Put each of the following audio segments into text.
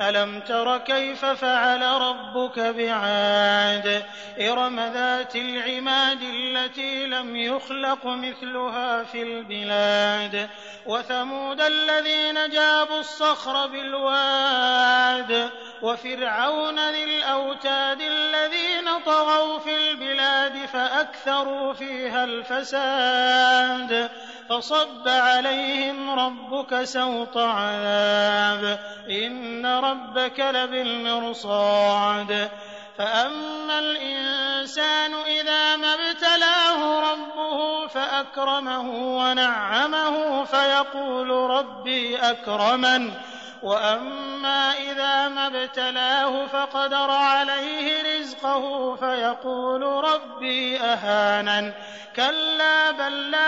ألم تر كيف فعل ربك بعاد؟ إرم ذات العماد التي لم يخلق مثلها في البلاد وثمود الذين جابوا الصخر بالواد وفرعون ذي الأوتاد الذين طغوا في البلاد فأكثروا فيها الفساد. فصب عليهم ربك سوط عذاب. إن ربك لبالمرصاد. فأما الإنسان إذا ما ابتلاه ربه فأكرمه ونعمه فيقول ربي أكرمن. وأما إذا ما ابتلاه فقدر عليه رزقه فيقول ربي أهانن. كلا بل لا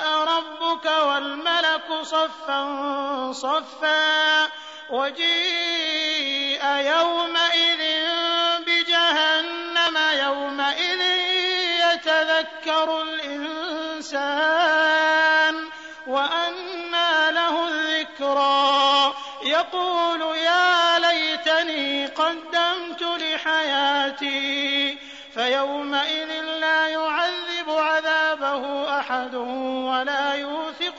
صفا صفا وجيء يومئذ بجهنم يومئذ يتذكر الإنسان وأنى له الذكرى. يقول يا ليتني قدمت لحياتي فيومئذ لا يعذب عذابه أحد ولا